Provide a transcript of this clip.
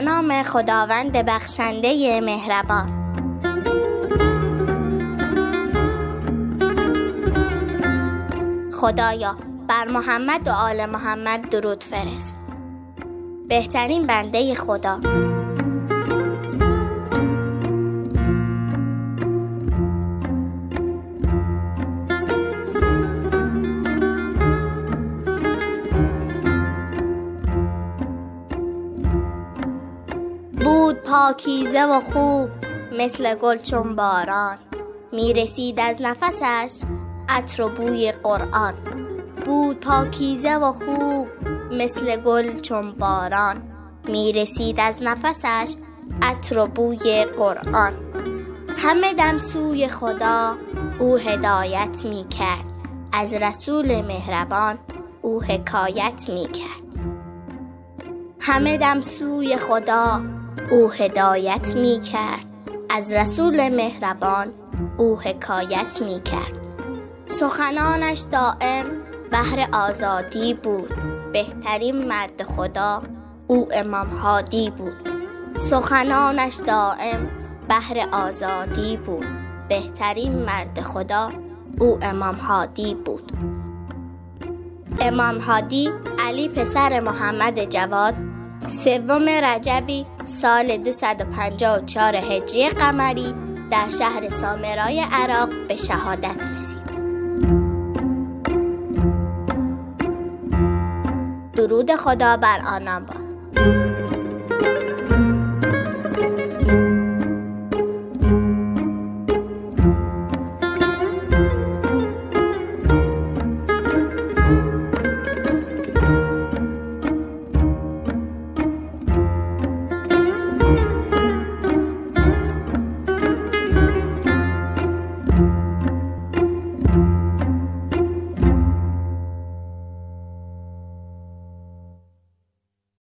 نام خداوند بخشنده مهربان. خدایا بر محمد و آل محمد درود فرست. بهترین بنده خدا. بود پاکیزه و خوب مثل گل چون باران. می رسید از نفسش عطر و بوی قرآن. بود پاکیزه و خوب مثل گل چون باران. می رسید از نفسش عطر و بوی قرآن. همه دم سوی خدا او هدایت می کرد از رسول مهربان او حکایت می کرد همه دم سوی خدا او هدایت می کرد از رسول مهربان او حکایت می کرد سخنانش دائم بهر آزادی بود. بهترین مرد خدا او امام هادی بود. سخنانش دائم بهر آزادی بود. بهترین مرد خدا او امام هادی بود. امام هادی علی پسر محمد جواد سوم رجبی سال 254 هجری قمری در شهر سامرای عراق به شهادت رسید. درود خدا بر آنان باد.